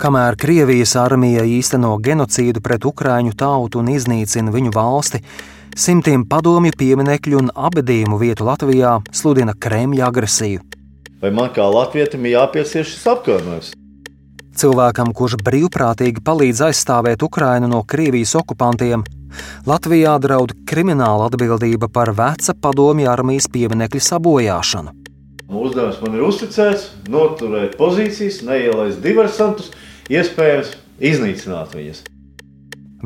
Kamēr Krievijas armija īsteno genocīdu pret ukraiņu tautu un iznīcina viņu valsti, simtiem padomju pieminekļu un abadījumu vietu Latvijā sludina Kremļa agresiju. Vai man kā latvietim ir jāpiecieš šis apkaunojums? Cilvēkam, kurš brīvprātīgi palīdz aizstāvēt Ukrainu no Krievijas okupantiem, Latvijā draud krimināla atbildība par veca padomju armijas pieminekļa sabojāšanu. Uzdevums man ir uzticēts, noturēt pozīcijas, neielaist diversantus, iespējams, iznīcināt viņus.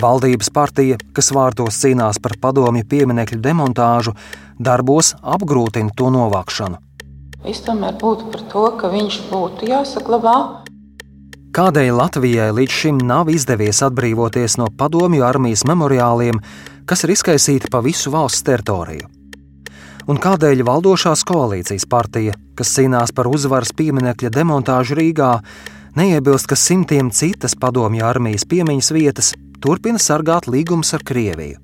Valdības partija, kas vārtos cīnās par padomju pieminekļu demontāžu, darbos apgrūtina to novākšanu. Es tomēr būtu par to, ka viņš būtu jāsaglabā. Kādēļ Latvijai līdz šim nav izdevies atbrīvoties no padomju armijas memoriāliem, kas ir izkaisīti pa visu valsts teritoriju? Un kādēļ valdošās koalīcijas partija, kas cīnās par uzvaras pieminekļa demontāžu Rīgā, neiebilst, ka simtiem citas padomju armijas piemiņas vietas turpina sargāt līgumus ar Krieviju?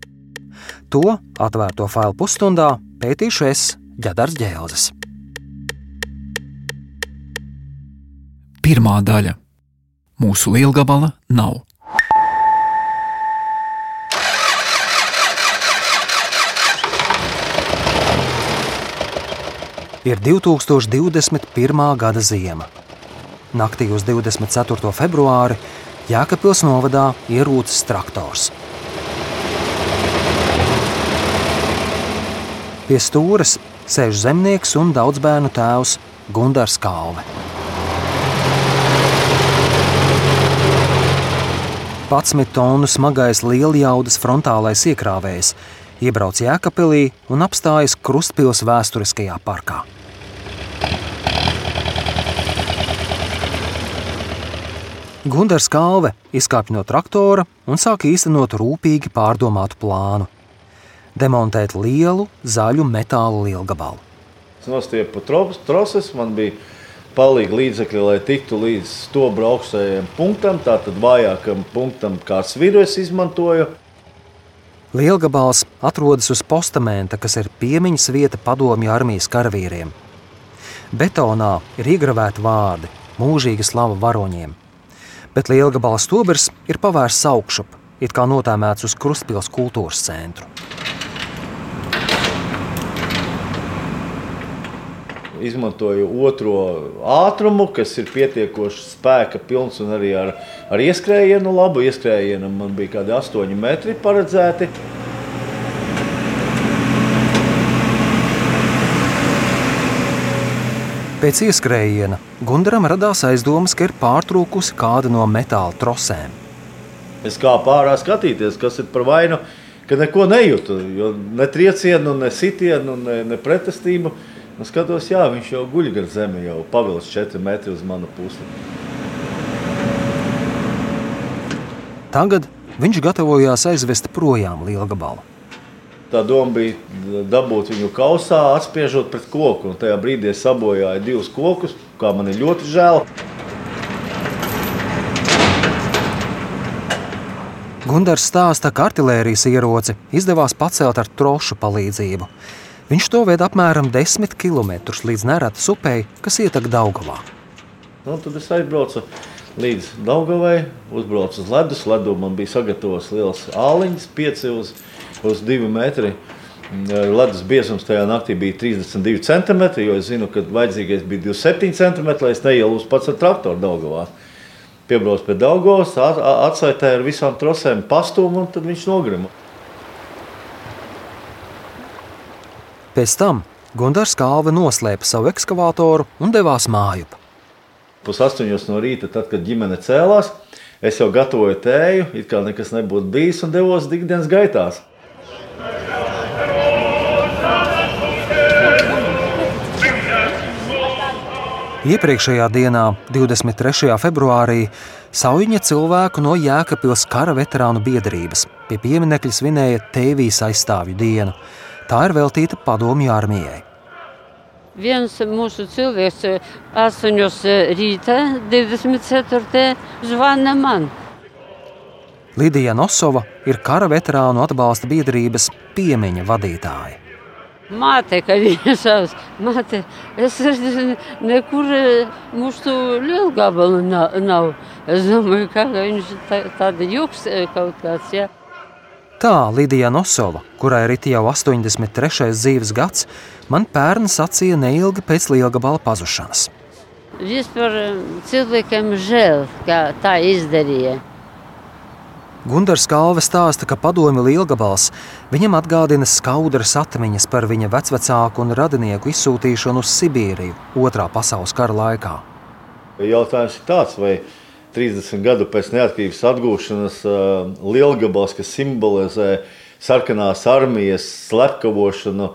To atvērto failu pusstundā pētīšu es, Ģedars Ģēlzes. Pirmā daļa Mūsu lielgabala nav. Ir 2021. gada ziema. Naktī uz 24. februāri Jēkabpils novadā ierūcis traktors. Pie stūres sēž zemnieks un daudz bērnu tēvs Gunārs Kalve. 11 tonu smagais lieljaudas frontālais iekrāvējs iebrauc Jēkabpilī un apstājas Krustpils vēsturiskajā parkā. Gunārs Kalve izkāpa no traktora un sāka īstenot rūpīgi pārdomātu plānu - demontēt lielu zaļu metāla lielgabalu. Es nostiepu troses, man bija palīgi līdzekļi, lai tiktu līdz stūra augstajam punktam, tātad vājākam punktam, kā sviru es izmantoju. Lielgabals atrodas uz postamenta, kas ir piemiņas vieta padomju armijas karavīriem. Betonā ir iegravēti vārdi - mūžīga slava varoņiem. Bet lielgabala stobrs ir pavērsts augšup, it kā notēmēts uz Krustpils kultūras centru. izmantoju otro ātrumu, kas ir pietiekoši spēka pilns un arī ar, ar ieskrējienu. Labu ieskrējienu man bija kādi 8 metri paredzēti. Pēc ieskrējiena Gundaram radās aizdomas, ka ir pārtrūkusi kāda no metāla trosēm. Es kāpu ārā skatīties, kas ir par vainu, ka neko nejūtu. Ne triecienu, ne sitienu, ne, ne pretestību. Un skatos, jā, viņš jau guļ gar zemi, jau pavilks 4 metri uz manu pusi. Tagad viņš gatavojās aizvest projām lielgabalu. Tā doma bija dabūt viņu kausā, atspiežot pret koku. Un tajā brīdī es sabojāju divus kokus, kā man ir ļoti žēl. Gunārs stāsta, ka artērijas ieroci izdevās pacelt ar trošu palīdzību. Viņš to ved apmēram 10 km līdz Neratas upei, kas ietek Daugavā. Nu, tad es aizbraucu līdz Daugavai, uzbraucu uz ledus. Ledu man bija sagatavots liels āliņš, 5 uz, uz 2 metri. Mm, ledus biezums tajā naktī bija 32 cm, jo es zinu, ka vajadzīgais bija 27 cm, lai es neielūstu pats ar traktoru Daugavā. Piebraucu pie Daugavas, atsaitēju ar visām trosēm pastumu un tad viņš nogrima. Pēc tam Gunārs Kalve noslēpa savu ekskavātoru un devās mājup. Pusaustoņos no rīta, tad, kad ģimene cēlās, es jau gatavoju tēju, it kā nekas nebūtu bijis, un devos ikdienas gaitās. Iepriekšējā dienā, 23. februārī, Sauņa cilvēku no Jēkabpils kara veterānu biedrības pie pieminiekļa svinēja Tēvijas aizstāvju dienu. Tā ir veltīta padomju armijai. Viens mūsu cilvēks 8 rīta, 24. zvana man. Lidija Nosova ir kara veterānu atbalsta biedrības piemiņa vadītāja. Māte, ka viņa savs, māte, es nekur eh, mūsu lielgabalu nav, nav. Es domāju, ka viņš tā, tāda juks eh, kaut kāds, jā. Tā Lidija Nosova, kurai ir jau 83. dzīves gads, man pērn sacīja neilgi pēc lielgabala pazušanas. Vispār eh, cilvēkiem žēl, ka tā izdarīja. Gunārs Kalve stāsta, ka padomju lielgabals viņam atgādina skaudras atmiņas par viņa vecvecāku un radinieku izsūtīšanu uz Sibīriju Otrā pasaules kara laikā. Jautājums ir tāds, vai 30 gadu pēc neatkarības atgūšanas lielgabals, kas simbolizē sarkanās armijas slepkavošanu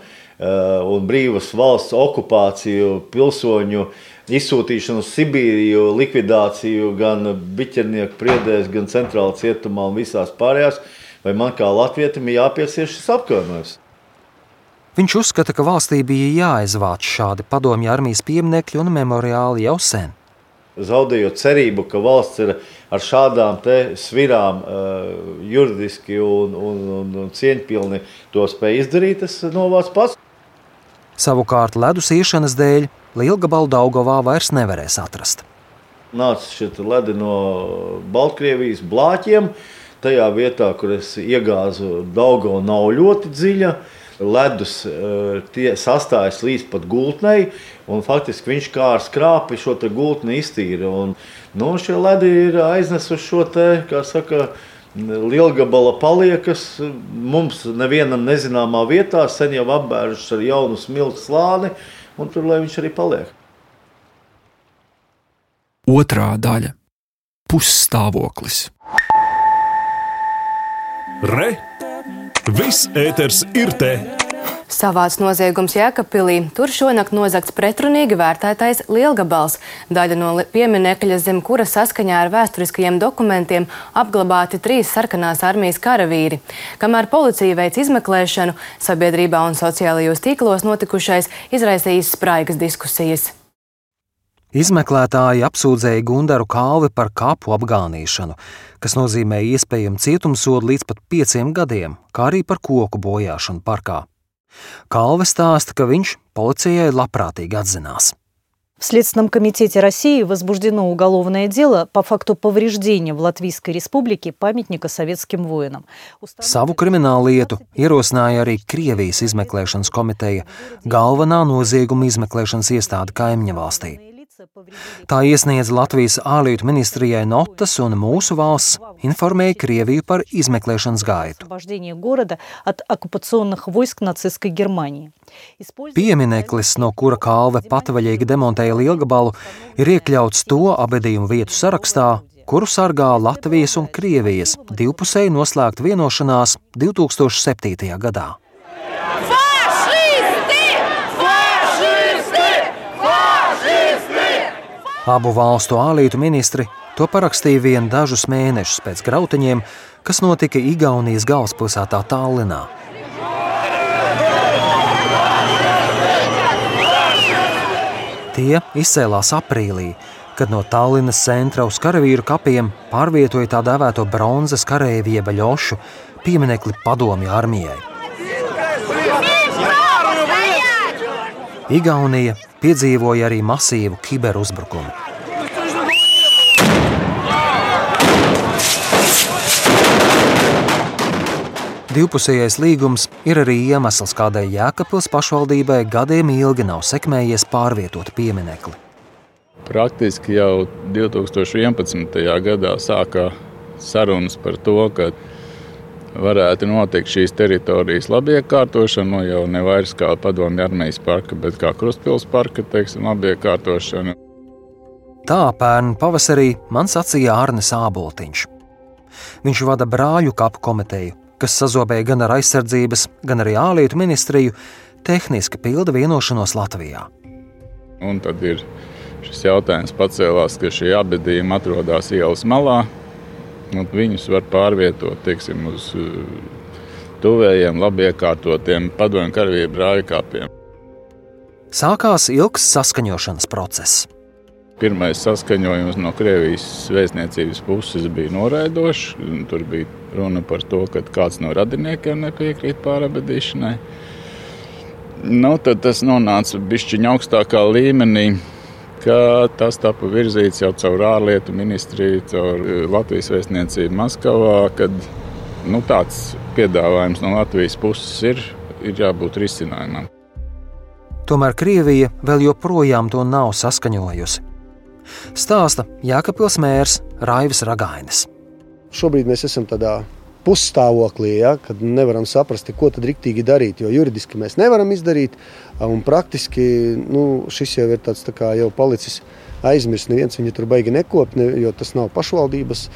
un brīvas valsts okupāciju, pilsoņu izsūtīšanu uz Sibīriju, likvidāciju gan biķernieku priedēs, gan centrāla cietumā un visās pārējās, vai man kā latvietim ir jāpiesieš šis apkaunojums. Viņš uzskata, ka valstī bija jāizvāc šādi padomju armijas pieminekļi un memoriāli jau sen. Zaudējot cerību, ka valsts ir ar šādām svirām uh, juridiski un, un, un, un cieņpilni to spēj izdarīt, tas novāc pats. Savukārt ledus iešanas dēļ Lielgabalu Daugovā vairs nevarēs atrast. Nāca šie ledi no Baltkrievijas blāķiem. Tajā vietā, kur es iegāzu Daugava, nav ļoti dziļa. Ledus eh, tie sastājas līdz pat gultnei, un faktiski viņš kā ar skrāpi šo gultni iztīra. Un, nu, šie ledi ir aiznesuši šo te, kā saka, lielgabala paliekas mums nevienam nezināmā vietā, sen jau apbērušas ar jaunu smilšu slāni un tur lai viņš arī paliek. Otrā daļa - pusstāvoklis. Re! Viss ēters ir te! Savāds noziegums Jēkabpilī. Tur šonakt nozagts pretrunīgi vērtētais lielgabals. Daļa no pieminekļa, zem kura saskaņā ar vēsturiskajiem dokumentiem apglabāti trīs sarkanās armijas karavīri. Kamēr policija veic izmeklēšanu, sabiedrībā un sociālajos tīklos notikušais izraisījis spraigas diskusijas. Izmeklētāji apsūdzēja Gundaru Kalvi par kāpu apgānīšanu, kas nozīmē iespējamu cietumsodu līdz pat pieciem gadiem, kā arī par koku bojāšanu parkā. Kalve stāsta, ka viņš policijai labprātīgi atzinās. В Следственном комитете России возбуждено уголовное дело по факту повреждения в Латвийской республике памятника советским воинам. Savu kriminālu lietu ierosināja arī Krievijas izmeklēšanas komiteja, galvenā nozieguma izmeklēšanas iestāde kaimiņa valstī. Tā iesniedz Latvijas ārlietu ministrijai notas un mūsu valsts informēja Krieviju par izmeklēšanas gaitu. Piemineklis, no kura kalve patvaļīgi demontēja lielgabalu, ir iekļauts to abedījumu vietu sarakstā, kuru sargā Latvijas un Krievijas divpusēji noslēgta vienošanās 2007. gadā. Abu valstu ārlietu ministri to parakstīja vien dažus mēnešus pēc grautiņiem, kas notika Igaunijas galvaspilsētā Tallinā. Tie izcēlās aprīlī, kad no Tallinas centra uz karavīru kapiem pārvietoja tā dēvēto bronzas karavīru jeb ļošu pieminekli padomju armijai. Igaunija piedzīvoja arī masīvu kiberuzbrukumu. Divpusējais līgums ir arī iemesls, kādēļ Jēkabpils pašvaldībai gadiem ilgi nav sekmējies pārvietot pieminekli. Praktiski jau 2011. gadā sākā sarunas par to, ka varētu notikt šīs teritorijas labiekārtošana, nu, jau ne vairs kā padomju armijas parka, bet kā Krustpils parka teiksim, labiekārtošana. Tā pērn pavasarī man sacīja Arnis Āboltiņš. Viņš vada brāļu kapu komiteju, kas sazobēja gan ar aizsardzības, gan arī ārlietu ministriju, tehniski pilda vienošanos Latvijā. Un tad ir šis jautājums pacēlās, ka šie abadījumi atrodas ielas malā, viņus var pārvietot teiksim, uz uh, tuvējiem, labi iekārtotiem padomju karavīru brāļkāpiem. Sākās ilgs saskaņošanas process. Pirmais saskaņojums no Krievijas vēstniecības puses bija noraidošs. Tur bija runa par to, ka kāds no radiniekiem nepiekrīt pārabadīšanai. Nu, tad tas nonāca bišķiņa augstākā līmenī, ka tas tika virzīts jau caur ārlietu ministriju, caur eh, Latvijas vēstniecību Maskavā, kad nu, tāds piedāvājums no Latvijas puses ir, ir jābūt risinājumam. Tomēr Krievija vēl joprojām to nav saskaņojusi. Stāsta Jēkabils mērs Raivis Ragainis. Šobrīd mēs esam tādā pusstāvoklī, ja, kad nevaram saprast, ko tad rīktīgi darīt. Jo juridiski mēs nevaram izdarīt, un praktiski nu, šis jau ir tāds tā kā jau palicis aizmirsts. Neviens viņu tur baigi nekop, ne, jo tas nav pašvaldības.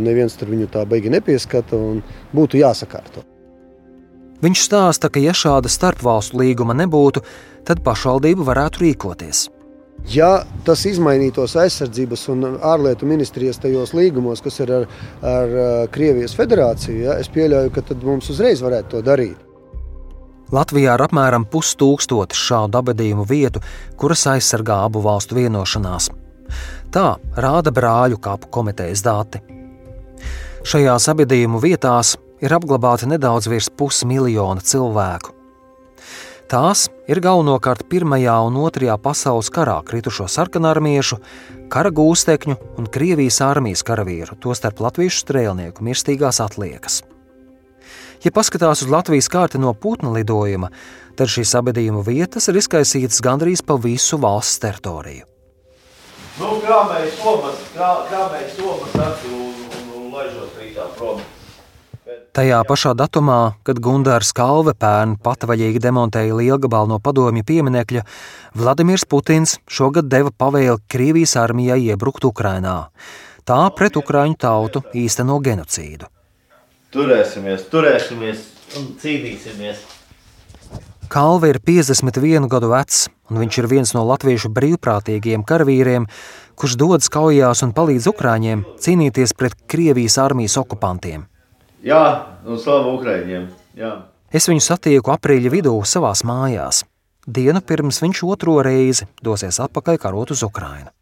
Neviens tur viņu tā baigi nepieskata un būtu jāsakārto. Viņš stāsta, ka ja šāda starpvalstu līguma nebūtu, tad pašvaldība varētu rīkoties. Ja tas izmainītos aizsardzības un ārlietu ministrijas tajos līgumos, kas ir ar, ar Krievijas federāciju, ja, es pieļauju, ka mums uzreiz varētu to darīt. Latvijā ir apmēram pustūkstotis šādu abadījumu vietu, kuras aizsargā abu valstu vienošanās. Tā rāda brāļu kapu komitejas dati. Šajās abadījumu vietās ir apglabāti nedaudz virs pusmiljona cilvēku. Tās ir galvenokārt Pirmajā un Otrajā pasaules karā kritušo sarkanarmiešu, kara gūstekņu un Krievijas armijas karavīru, tostarp latviešu strēlnieku mirstīgās atliekas. Ja paskatās uz Latvijas kārti no putna lidojuma, tad šīs abadījuma vietas ir izkaisītas gandrīz pa visu valsts teritoriju. Nu, kā mēs kā mēs Tomas acu un, un, un laižos rītā prom. Tajā pašā datumā, kad Gunārs Kalve pērn patvaļīgi demontēja lielgabalu no padomju pieminekļa, Vladimirs Putins šogad deva pavēli Krievijas armijai iebrukt Ukrainā. Tā pret Ukraiņu tautu īsteno genocīdu. Turēsimies, turēsimies un cīnīsimies! Kalve ir 51 gadu vecs, un viņš ir viens no latviešu brīvprātīgiem karavīriem, kurš dodas kaujās un palīdz Ukrāņiem cīnīties pret Krievijas armijas okupantiem. Jā, un slavu Ukraiņiem. Jā. Es viņu satieku aprīļa vidū savā mājās. Dienu pirms viņš otro reizi dosies atpakaļ karot uz Ukrajinu.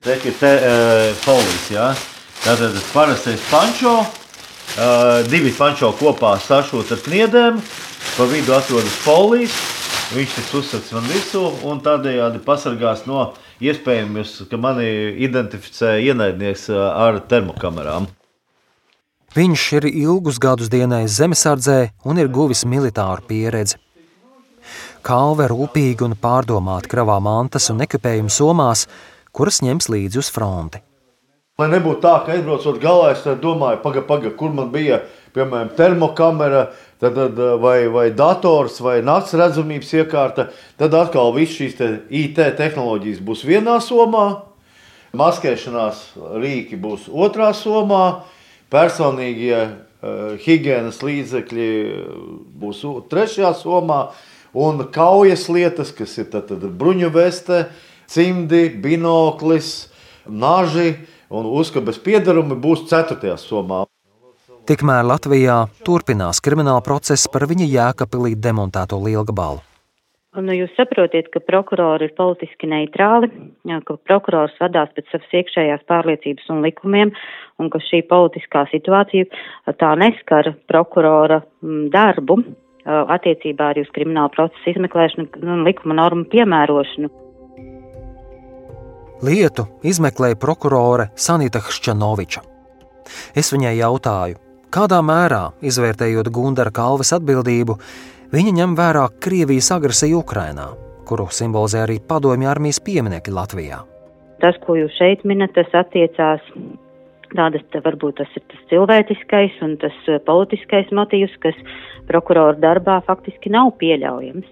Te ir te, uh, polijas, jā. Tātad parastais pančo, uh, divi pančo kopā sašūt ar kniedēm, pa vidu atrodas polijas, viņš tiks uzsats man visu un tādējādi pasargās no iespējams, ka mani identificē ienaidnieks ar termokamerām. Viņš ir ilgus gadus dienējis zemesardzē un ir guvis militāru pieredzi. Kalve rūpīgi un pārdomāti kravā mantas un ekipējumu somās, kuras ņems līdzi uz fronti. Lai nebūtu tā, ka aizbraucot galā, es domāju, paga, paga, kur man bija piemēram termokamera, tad, tad, vai, vai dators, vai nakts redzamības iekārta. Tad atkal viss šīs te IT tehnoloģijas būs vienā somā, maskēšanās rīki būs otrā somā personīgie uh, higiēnas līdzekļi būs trešajā somā, un kaujas lietas, kas ir tad, tad bruņu veste, cimdi, binoklis, naži un uzkabes piedarumi būs ceturtajā somā. Tikmēr Latvijā turpinās krimināla process par viņa jēkapilī demontēto lielgabalu. Nu, jūs saprotiet, ka prokurori ir politiski neitrāli, ka prokurors vadās pēc savas iekšējās pārliecības un likumiem, un ka šī politiskā situācija tā neskar prokurora darbu attiecībā arī uz kriminālu procesu izmeklēšanu un likuma normu piemērošanu. Lietu izmeklēja prokurore Sanita Hščanoviča. Es viņai jautāju, kādā mērā, izvērtējot Gundara Kalves atbildību, Viņa ņem vērā Krievijas agresiju Ukrainā, kuru simbolizē arī padomju armijas pieminekļi Latvijā. Tas, ko jūs šeit minat, tas attiecās tādas, varbūt tas ir tas cilvēciskais un tas eh, politiskais motīvs, kas prokurora darbā faktiski nav pieļaujams.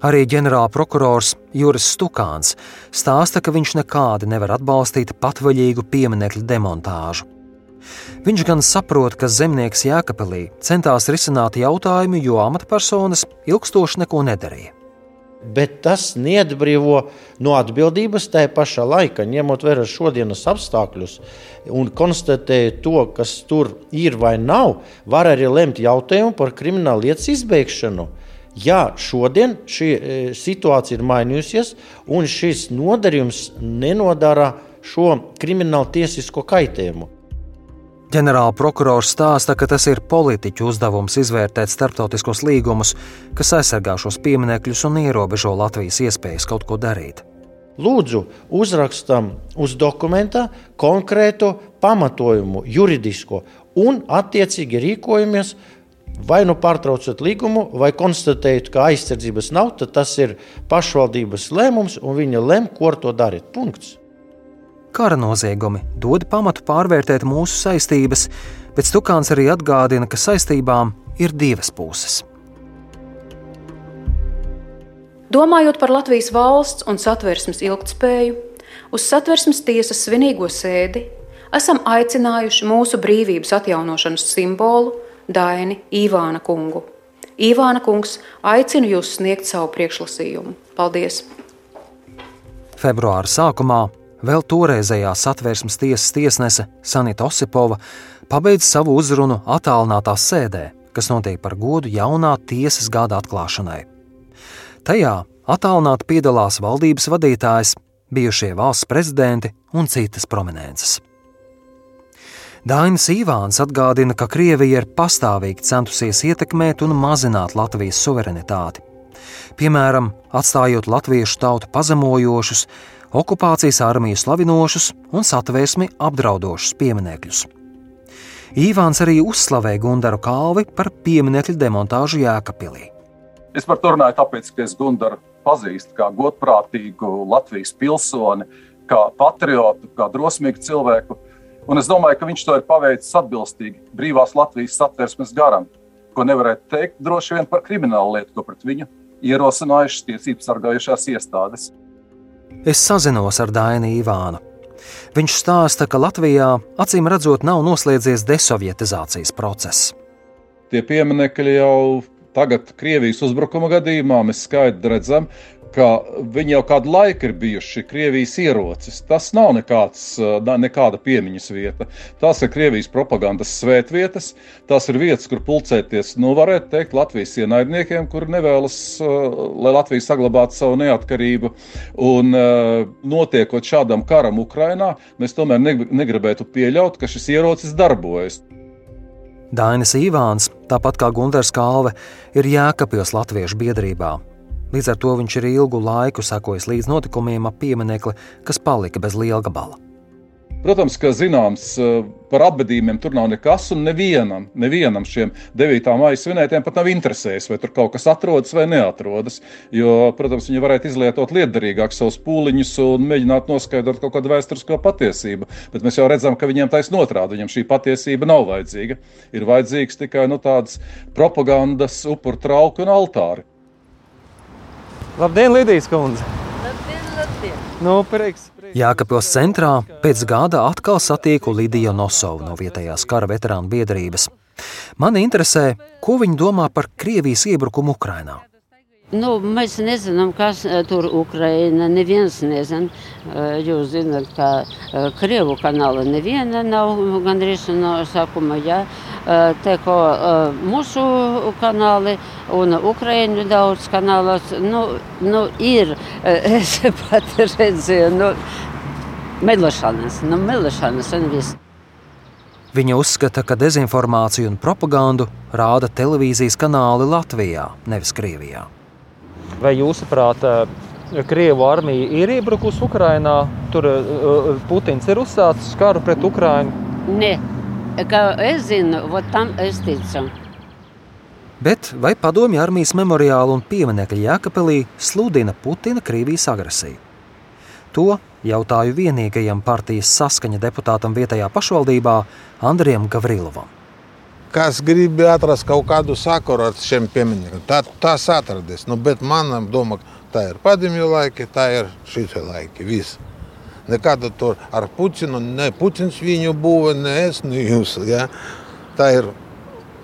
Arī ģenerālprokurors Juris Stukāns stāsta, ka viņš nekādi nevar atbalstīt patvaļīgu pieminiektu demontāžu. Viņš gan saprot, ka zemnieks Jēkabelī centās risināt jautājumu, jo amatpersonas ilgstoši neko nedarīja. Bet tas neatbrīvo no atbildības tajā pašā laikā, ņemot vērā šodienas apstākļus un konstatējot to, kas tur ir vai nav, var arī lemt jautājumu par kriminālu lietas izbeigšanu. Jā, šodien šī e, situācija ir mainījusies, un šis nodarījums nenodara šo kriminālu tiesisko kaitējumu. Ģenerāla prokurors stāsta, ka tas ir politiķu uzdevums izvērtēt starptautiskos līgumus, kas aizsargā šos pieminekļus un ierobežo Latvijas iespējas kaut ko darīt. Lūdzu, uzrakstam uz dokumenta konkrētu pamatojumu, juridisko, un attiecīgi rīkojamies. Vai nu pārtraucat līgumu, vai konstatējat, ka aizsardzības nav, tad tas ir pašvaldības lēmums, un viņa lem, ko ar to darīt. Punkts. Kara noziegumi dod pamatu pārvērtēt mūsu saistības, bet Stukāns arī atgādina, ka saistībām ir divas puses. Domājot par Latvijas valsts un satversmes ilgtspēju, uz satversmes tiesas svinīgo sēdi esam aicinājuši mūsu brīvības atjaunošanas simbolu Daini Ivāna kungu. Ivāna kungs, aicinu jūs sniegt savu priekšlasījumu. Paldies! Februāra sākumā vēl toreizējā satversmes tiesas tiesnese Sanita Osipova pabeidz savu uzrunu attālinātā sēdē, kas notiek par godu jaunā tiesas gada atklāšanai. Tajā attālināti piedalās valdības vadītājs, bijušie valsts prezidenti un citas prominences. Dainis Ivāns atgādina, ka Krievija ir pastāvīgi centusies ietekmēt un mazināt Latvijas suverenitāti. Piemēram, atstājot latviešu tautu pazemojošus, okupācijas armiju slavinošus un satvērsmi apdraudošus pieminekļus. Īvāns arī uzslavēja Gundaru kalvi par pieminiekļu demontāžu Jēkabpilī. Es par to runāju, tāpēc, ka es Gundaru pazīstu kā godprātīgu Latvijas pilsoni, kā patriotu, kā drosmīgu cilvēku. Un es domāju, ka viņš to ir paveicis atbilstīgi brīvās Latvijas satversmes garam, ko nevarētu teikt droši vien par kriminālu lietu, ko pret viņu ierosinājušas tiesības sargājušās iestādes. Es sazinos ar Dainu Ivānu. Viņš stāsta, ka Latvijā acīm redzot nav noslēdzies desovietizācijas process. Tie pieminekļi jau Tagad Krievijas uzbrukuma gadījumā mēs skaidri redzam, ka viņi jau kādu laiku ir bijuši Krievijas ierocis. Tas nav nekāds, nekāda piemiņas vieta. Tās ir Krievijas propagandas svētvietas, tās ir vietas, kur pulcēties, nu, varētu teikt, Latvijas ienaidniekiem, kuri nevēlas, lai Latvija saglabātu savu neatkarību. Un notiekot šādam karam Ukrainā, mēs tomēr negribētu pieļaut, ka šis ierocis darbojas. Dainis Ivāns, tāpat kā Gunārs Kalve, ir Jēkabils Latviešu biedrībā. Līdz ar to viņš ir ilgu laiku sekojis līdz notikumiem ap pieminiekli, kas palika bez liela gabala. Protams, ka zināms eh, par apbedījumiem tur nav nekas, un nevienam, nevienam šiem 9. maija svinētājiem pat nav interesējis, vai tur kaut kas atrodas vai neatrodas. Jo, protams, viņi varētu izlietot liederīgāk savus pūliņus un mēģināt noskaidrot kaut kādu vēsturisko patiesību. Bet mēs jau redzam, ka viņiem taisnība otrādi, viņam šī patiesība nav vajadzīga. Ir vajadzīgs tikai nu, tāds propagandas, upuru trauki un altāri. Labdien, Lidijas kundze! Labdien, labdien! Nu, prieks, Jēkabpils centrā pēc gada atkal satieku Lidiju Nosovu no vietējās kara veterānu biedrības. Mani interesē, ko viņi domā par Krievijas iebrukumu Ukrainā. Nu, mēs nezinām, kas tur ir Ukraiņa. Neviens nezina. Jūs zināt, ka Krievu kanāla neviena nav gandrīz no sākuma. Ja? Te, ko mūsu kanāli un Ukraiņu daudz kanālos nu, nu, ir. Es pat redzēju, nu, melošanas, nu, melošanas un viss. Viņa uzskata, ka dezinformāciju un propagandu rāda televīzijas kanāli Latvijā, nevis Krievijā. Vai jūsuprāt, Krievu armija ir iebrukusi Ukrajinā? Tur Putins ir uzsācis karu pret Ukrajinu? Nē, kā es zinu, tam es ticu. Bet vai padomju armijas memoriāla un pieminiekļa Jēkabelī sludina Putina Krievijas agresiju? To jautāju vienīgajam partijas saskaņa deputātam vietējā pašvaldībā Andrijam Gavrilovam kas grib atrast kaut kādu sakaru ar šiem pieminekļiem. Tā, tās atradīs. Nu, bet manam domā, tā ir padomju laiki, tā ir šīs laiki. Viss. Nekāda tur ar Putinu, ne Putins viņu būvē, ne es, ne jūs. Ja? Tā ir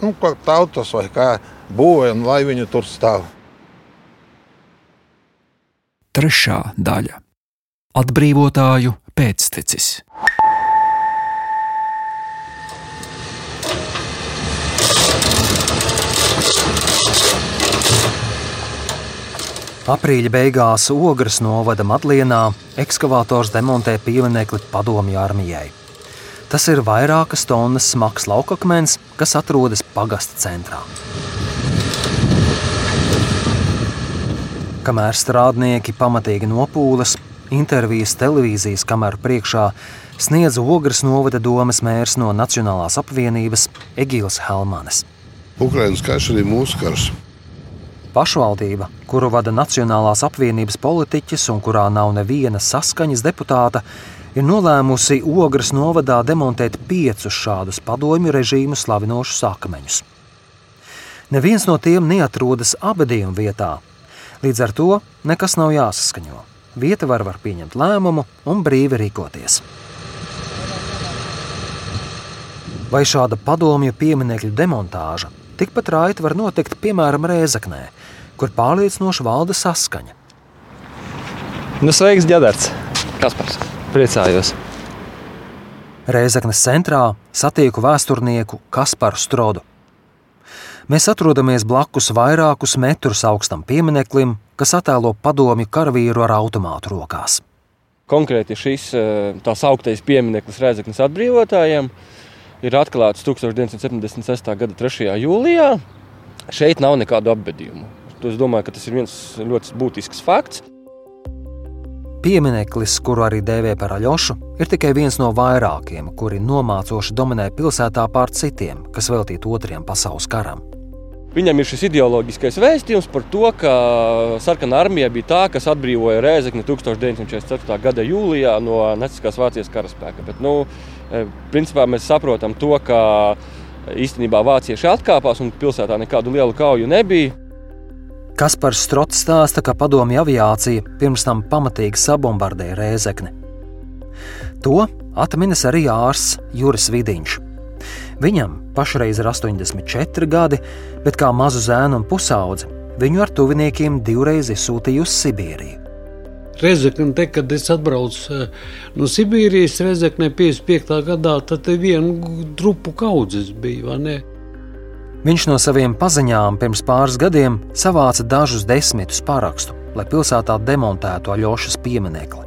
nu, tautas vai kā būvē, un lai viņi tur stāv. Trešā daļa - atbrīvotāju pēctecis. Aprīļa beigās Ogres novada Madlienā ekskavators demontē pieminekli padomju armijai. Tas ir vairākas tonnas smags laukakmens, kas atrodas pagasta centrā. Kamēr strādnieki pamatīgi nopūlas, intervijas televīzijas kameru priekšā sniedz Ogres novada domas mērs no Nacionālās apvienības Egīls Helmanis. Ukraiņas karš arī mūsu karš. Pašvaldība, kuru vada Nacionālās apvienības politiķis un kurā nav neviena saskaņas deputāta, ir nolēmusi Ogres novadā demontēt piecus šādus padomju režīmu slavinošus akmeņus. Neviens no tiem neatrodas abadījuma vietā, līdz ar to nekas nav jāsaskaņo. Vieta var, var pieņemt lēmumu un brīvi rīkoties. Vai šāda padomju pieminiekļu demontāža tikpat raiti var notikt piemēram Rēzaknē, kur pārliecinoši valda saskaņa? Nu, sveiks, ģenerāts! Kaspars! Priecājos! Reizeknas centrā satieku vēsturnieku Kasparu Strodu. Mēs atrodamies blakus vairākus metrus augstam piemineklim, kas attēlo padomju karavīru ar automātu rokās. Konkrēti šis eh, tā sauktais piemineklis Reizeknas atbrīvotājiem ir atklāts 1976. gada 3. jūlijā. Šeit nav nekādu apbedījumu. Es domāju, ka tas ir viens ļoti būtisks fakts. Piemineklis, kuru arī dēvē par aļošu, ir tikai viens no vairākiem, kuri nomācoši dominē pilsētā pār citiem, kas veltīti otrajam pasaules karam. Viņam ir šis ideoloģiskais vēstījums par to, ka sarkanā armija bija tā, kas atbrīvoja Rēzekni 1944. gada jūlijā no Naciskās Vācijas karaspēka. Bet, nu, principā mēs saprotam to, ka īstenībā vācieši atkāpās un pilsētā nekādu lielu kauju nebija. Kaspars Strots stāsta, ka padomju aviācija pirms tam pamatīgi sabombardēja Rēzekni. To atminas arī ārsts Juris Vidiņš. Viņam pašreiz ir 84 gadi, bet kā mazu zēnu un pusaudzi viņu ar tuviniekiem divreiz izsūtīja uz Sibīriju. Rezekne, te, kad es atbraucu eh, no Sibīrijas, Rezekne 55. gadā, tad vienu drupu kaudzes bija? Viņš no saviem paziņām pirms pāris gadiem savāca dažus desmitus parakstu, lai pilsētā demontētu Aļošas pieminekli.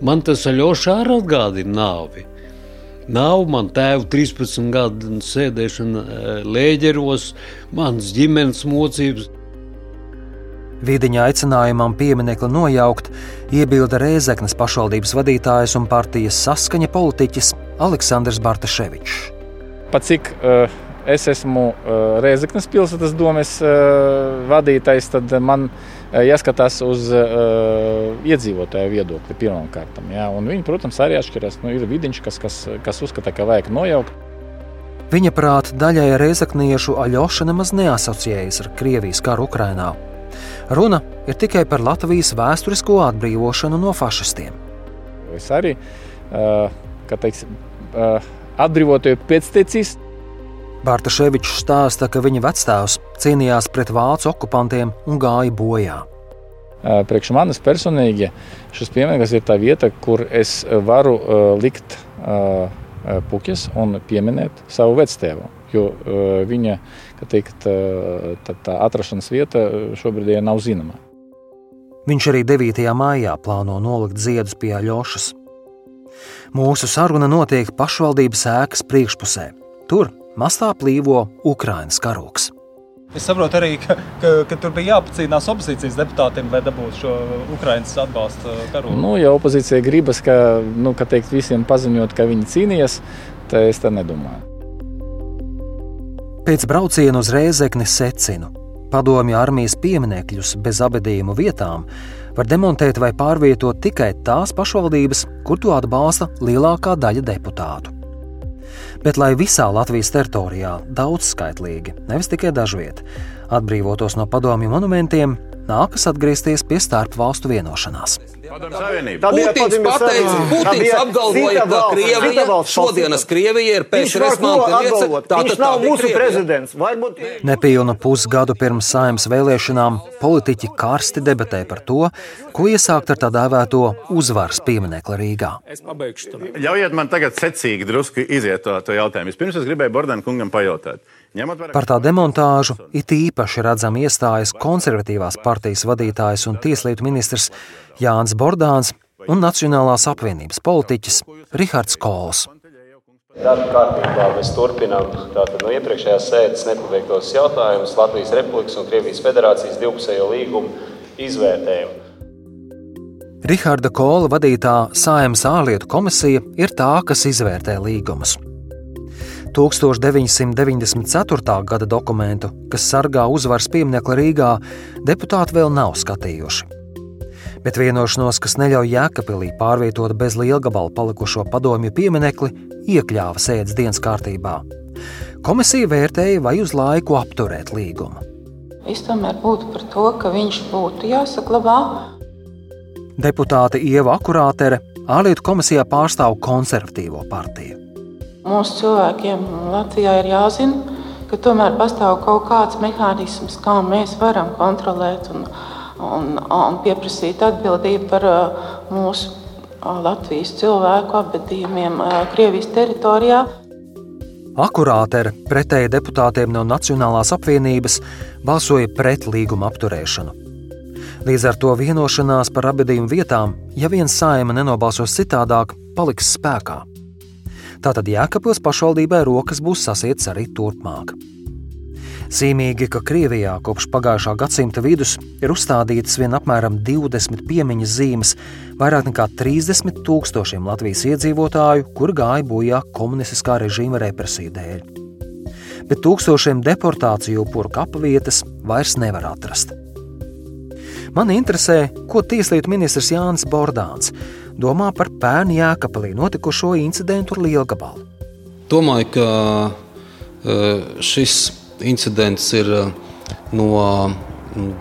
Man tas Aļošā arī atgādina nāvi. Nav man tēva 13 gadu sēdēšana eh, lēģeros, manas ģimenes mocības. Vidiņa aicinājumam pieminiekli nojaukt, iebilda Rēzeknas pašvaldības vadītājs un partijas saskaņa politiķis Aleksandrs Bartaševičs. Pat cik uh, es esmu uh, Rēzaknes pilsētas domes uh, vadītājs, tad man jāskatās uz iedzīvotāju viedokli pirmām kārtām. Ja? Viņi, protams, arī atšķiras. Nu, ir vidiņš, kas, kas, kas uzskata, ka vajag nojaukt. Viņa prāt, daļai reizekniešu aļoša nemaz neasociējas ar Krievijas karu Ukrajinā. Runa ir tikai par Latvijas vēsturisko atbrīvošanu no fašistiem. Es arī, uh, kā teiksim, uh, atbrīvotāju pēctecis Bārtaševičs stāsta, ka viņa vecstāvs cīnījās pret vācu okupantiem un gāja bojā. Priekš manis personīgi šis piemineklis ir tā vieta, kur es varu likt puķis un pieminēt savu vectēvu. Jo uh, viņa teikt, tā, tā atrašanās vieta šobrīd nav zināma. Viņš arī 9. maijā plāno nolikt ziedus pie Aļošas. Mūsu saruna notiek pašvaldības ēkas priekšpusē. Tur mastā plīvo Ukraiņas karoks. Es saprotu arī, ka, ka, ka tur bija jāpacīnās opozīcijas deputātiem, lai dabūtu šo Ukraiņas atbalstu karogu. Nu, ja opozīcija gribas, ka, nu, ka teikt, visiem paziņot, ka viņi cīnījās, tad es tā nedomāju. Pēc brauciena uz Rēzekni secinu, padomju armijas pieminekļus bez abadījumu vietām var demontēt vai pārvietot tikai tās pašvaldības, kur to atbalsta lielākā daļa deputātu bet lai visā Latvijas teritorijā daudzskaitlīgi, nevis tikai dažviet, atbrīvotos no padomju monumentiem, nākas atgriezties pie starpvalstu vienošanās. Putins pateica, Putins apgalvoja, ka Krievija, šodienas Krievija ir PSRS. Varbūt... Nepilnu pusgadu pirms saimnes vēlēšanām politiķi karsti debatē par to, ko iesākt ar tā dēvēto uzvaras pieminekli Rīgā. Ļaujiet man tagad secīgi drusku iziet to, to jautājumu. Vispirms es gribēju Bordēna kungam pajautāt. Par tā demontāžu it īpaši redzam iestājas konservatīvās partijas vadītājs un tieslietu ministrs Jānis Bordāns un Nacionālās apvienības politiķis Rihards Kols. Darba kārtībā mēs turpinām tātad, no iepriekšējās sēdes nepabeigtos jautājumus Latvijas Republikas un Krievijas Federācijas divpusējo līgumu izvērtējumu. Riharda Kola vadītā Sājumas ārlietu komisija ir tā, kas izvērtē līgumus. 1994. gada dokumentu, kas sargā uzvaras pieminiektu Rīgā, deputāti vēl nav skatījuši. Bet vienošanos, kas neļauj Jēkabīlī pārvietot bez lielgabala palikušo padomju pieminekli, iekļāva sēdes dienas kārtībā. Komisija vērtēja, vai uz laiku apturēt līgumu. Es tomēr būtu par to, ka viņš būtu jāsaglabā. Deputāte Ieva Akurātere ārlietu komisijā pārstāv konservatīvo partiju. Mūsu cilvēkiem Latvijā ir jāzina, ka tomēr pastāv kaut kāds mehānisms, kā mēs varam kontrolēt un, un, un pieprasīt atbildību par mūsu Latvijas cilvēku apbedījumiem Krievijas teritorijā. Akurātere pretēji deputātiem no Nacionālās apvienības balsoja pret līguma apturēšanu. Līdz ar to vienošanās par abadījumu vietām, ja viens saima nenobalsos citādāk, paliks spēkā. Tātad Jēkabils pašvaldībai rokas būs sasietas arī turpmāk. Zīmīgi, ka Krievijā kopš pagājušā gadsimta vidus ir uzstādītas vien apmēram 20 piemiņas zīmes vairāk nekā 30 tūkstošiem Latvijas iedzīvotāju, kur gāja bojā komunistiskā režīma represiju dēļ. Bet tūkstošiem deportāciju upuru kapavietas vairs nevar atrast. Man interesē, ko Tieslietu ministrs Jānis Bordāns domā par pērnu Jēkabīlī notikušo incidentu ar Lielgabalu. Domāju, ka e, šis incidents ir e, no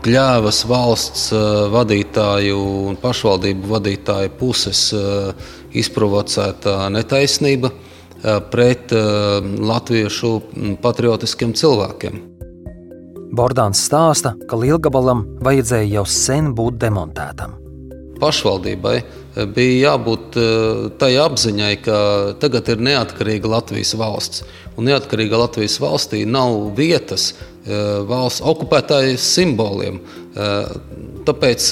Gļēvas valsts e, vadītāju un pašvaldību vadītāju puses izprovocēta netaisnība pret latviešu patriotiskiem cilvēkiem. Bordāns stāsta, ka Lielgabalam vajadzēja jau sen būt demontētam. Pašvaldībai bija jābūt eh, tai apziņai, ka tagad ir neatkarīga Latvijas valsts. Un neatkarīga Latvijas valstī nav vietas eh, valsts okupētāju simboliem. Eh, tāpēc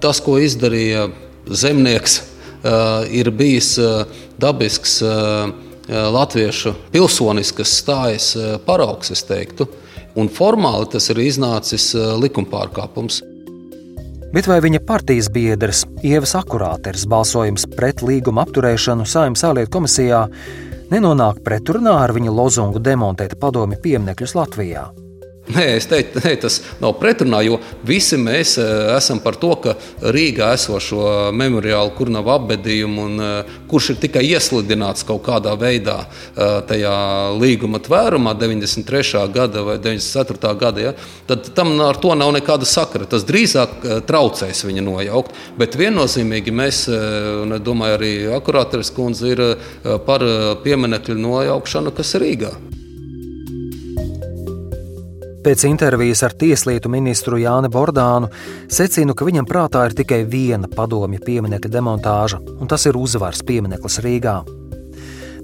tas, ko izdarīja zemnieks, ir bijis dabisks latviešu pilsoniskas stājas paraugs, es teiktu. Un formāli tas ir iznācis likumpārkāpums. Bet vai viņa partijas biedrs Ievas Akurāters balsojums pret līguma apturēšanu Saimnes ārlietu komisijā nenonāk pretrunā ar viņa lozungu demontēt padomi pieminekļus Latvijā? Nē, es teiktu, ne, tas nav pretrunā, jo visi mēs e, esam par to, ka Rīgā esošo memoriālu, kur nav apbedījumu un e, kurš ir tikai iesludināts kaut kādā veidā e, tajā līguma tvērumā, 93. gada vai 94. gada, ja, tad tam ar to nav nekāda sakara. Tas drīzāk traucēs viņa nojaukt. Bet viennozīmīgi mēs, un es domāju, arī akurāteris kundze ir par pieminekļu nojaukšanu, kas ir Rīgā. Pēc intervijas ar tieslietu ministru Jāni Bordānu secinu, ka viņam prātā ir tikai viena padomju pieminiekta demontāža, un tas ir uzvaras piemineklis Rīgā.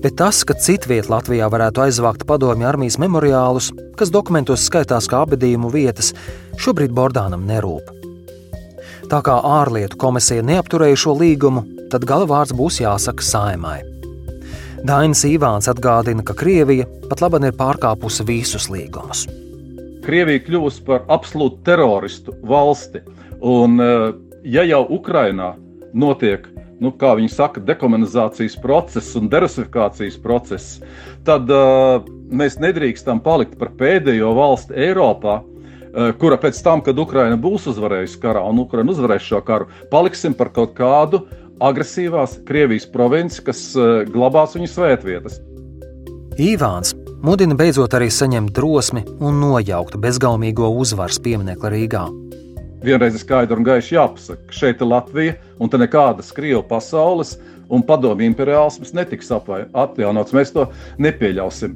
Bet tas, ka citviet Latvijā varētu aizvākt padomju armijas memoriālus, kas dokumentos skaitās kā abadījumu vietas, šobrīd Bordānam nerūp. Tā kā ārlietu komisija neapturēja šo līgumu, tad galvārds būs jāsaka saimai. Dainis Ivāns atgādina, ka Krievija pat labi ir pārkāpusi visus līgumus. Krievija kļuvusi par absolūtu teroristu valsti. Un, eh, ja jau Ukrainā notiek nu, kā viņi saka, dekomunizācijas process un derusifikācijas process, tad uh, mēs nedrīkstam palikt par pēdējo valsti Eiropā, uh, kura pēc tam, kad Ukraina būs uzvarējusi karā un Ukraina uzvarēs šo karu, paliksim par kaut kādu agresīvās Krievijas provinci, kas uh, glabās viņu svētvietas. Īvāns mudina beidzot arī saņemt drosmi un nojaukt bezgaumīgo uzvaras pieminiektu Rīgā. Vienreiz skaidri un gaiši jāpasaka, ka šeit ir Latvija, un te nekādas Krievu pasaules un padomju imperiālisms netiks atjaunots. Mēs to nepieļausim.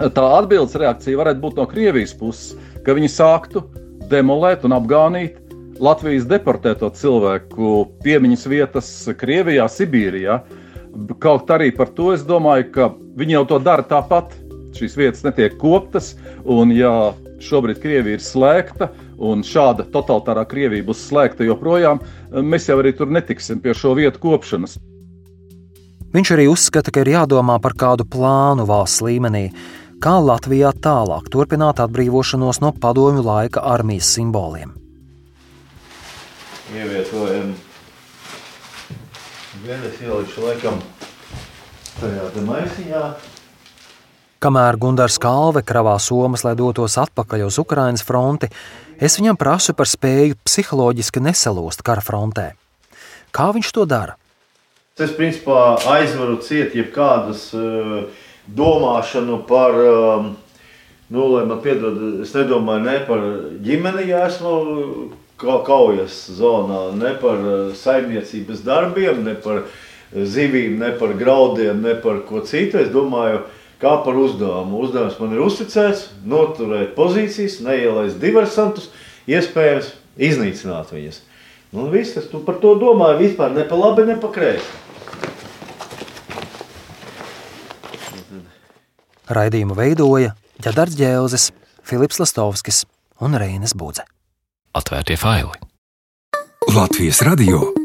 Tā atbildes reakcija varētu būt no Krievijas puses, ka viņi sāktu demolēt un apgānīt Latvijas deportēto cilvēku piemiņas vietas Krievijā, Sibīrijā. Kaut arī par to es domāju, ka viņi jau to dara tāpat šīs vietas netiek koptas, un ja šobrīd Krievija ir slēgta, un šāda totalitārā Krievija būs slēgta joprojām, mēs jau arī tur netiksim pie šo vietu kopšanas. Viņš arī uzskata, ka ir jādomā par kādu plānu valsts līmenī, kā Latvijā tālāk turpināt atbrīvošanos no padomju laika armijas simboliem. Ievietojam Vienas ielišu laikam tajā maisiņā. Kamēr Gunārs Kalve kravā somas, lai dotos atpakaļ uz Ukrainas fronti, es viņam prasu par spēju psiholoģiski nesalūst kara frontē. Kā viņš to dara? Es principā aizvaru ciet jebkādas uh, domāšanu par, um, nu, lai man piedod, es nedomāju ne par ģimeni, ja esmu kaujas zonā, ne par saimniecības darbiem, ne par zivīm, ne par graudiem, ne par ko citu. Es domāju, kā par uzdevumu. Uzdevums man ir uzticēts, noturēt pozīcijas, neielaist diversantus, iespējams iznīcināt viņas. Nu, viss, kas tu par to domāji, vispār ne pa labi, ne pa kreisi. Raidījumu veidoja Ģedards Ģēlzes, Filips Lastovskis un Reinas Budze. Atvērtie faili! Latvijas radio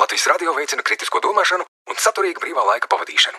Latvijas radio veicina kritisko domāšanu un saturīgu brīvā laika pavadīšanu.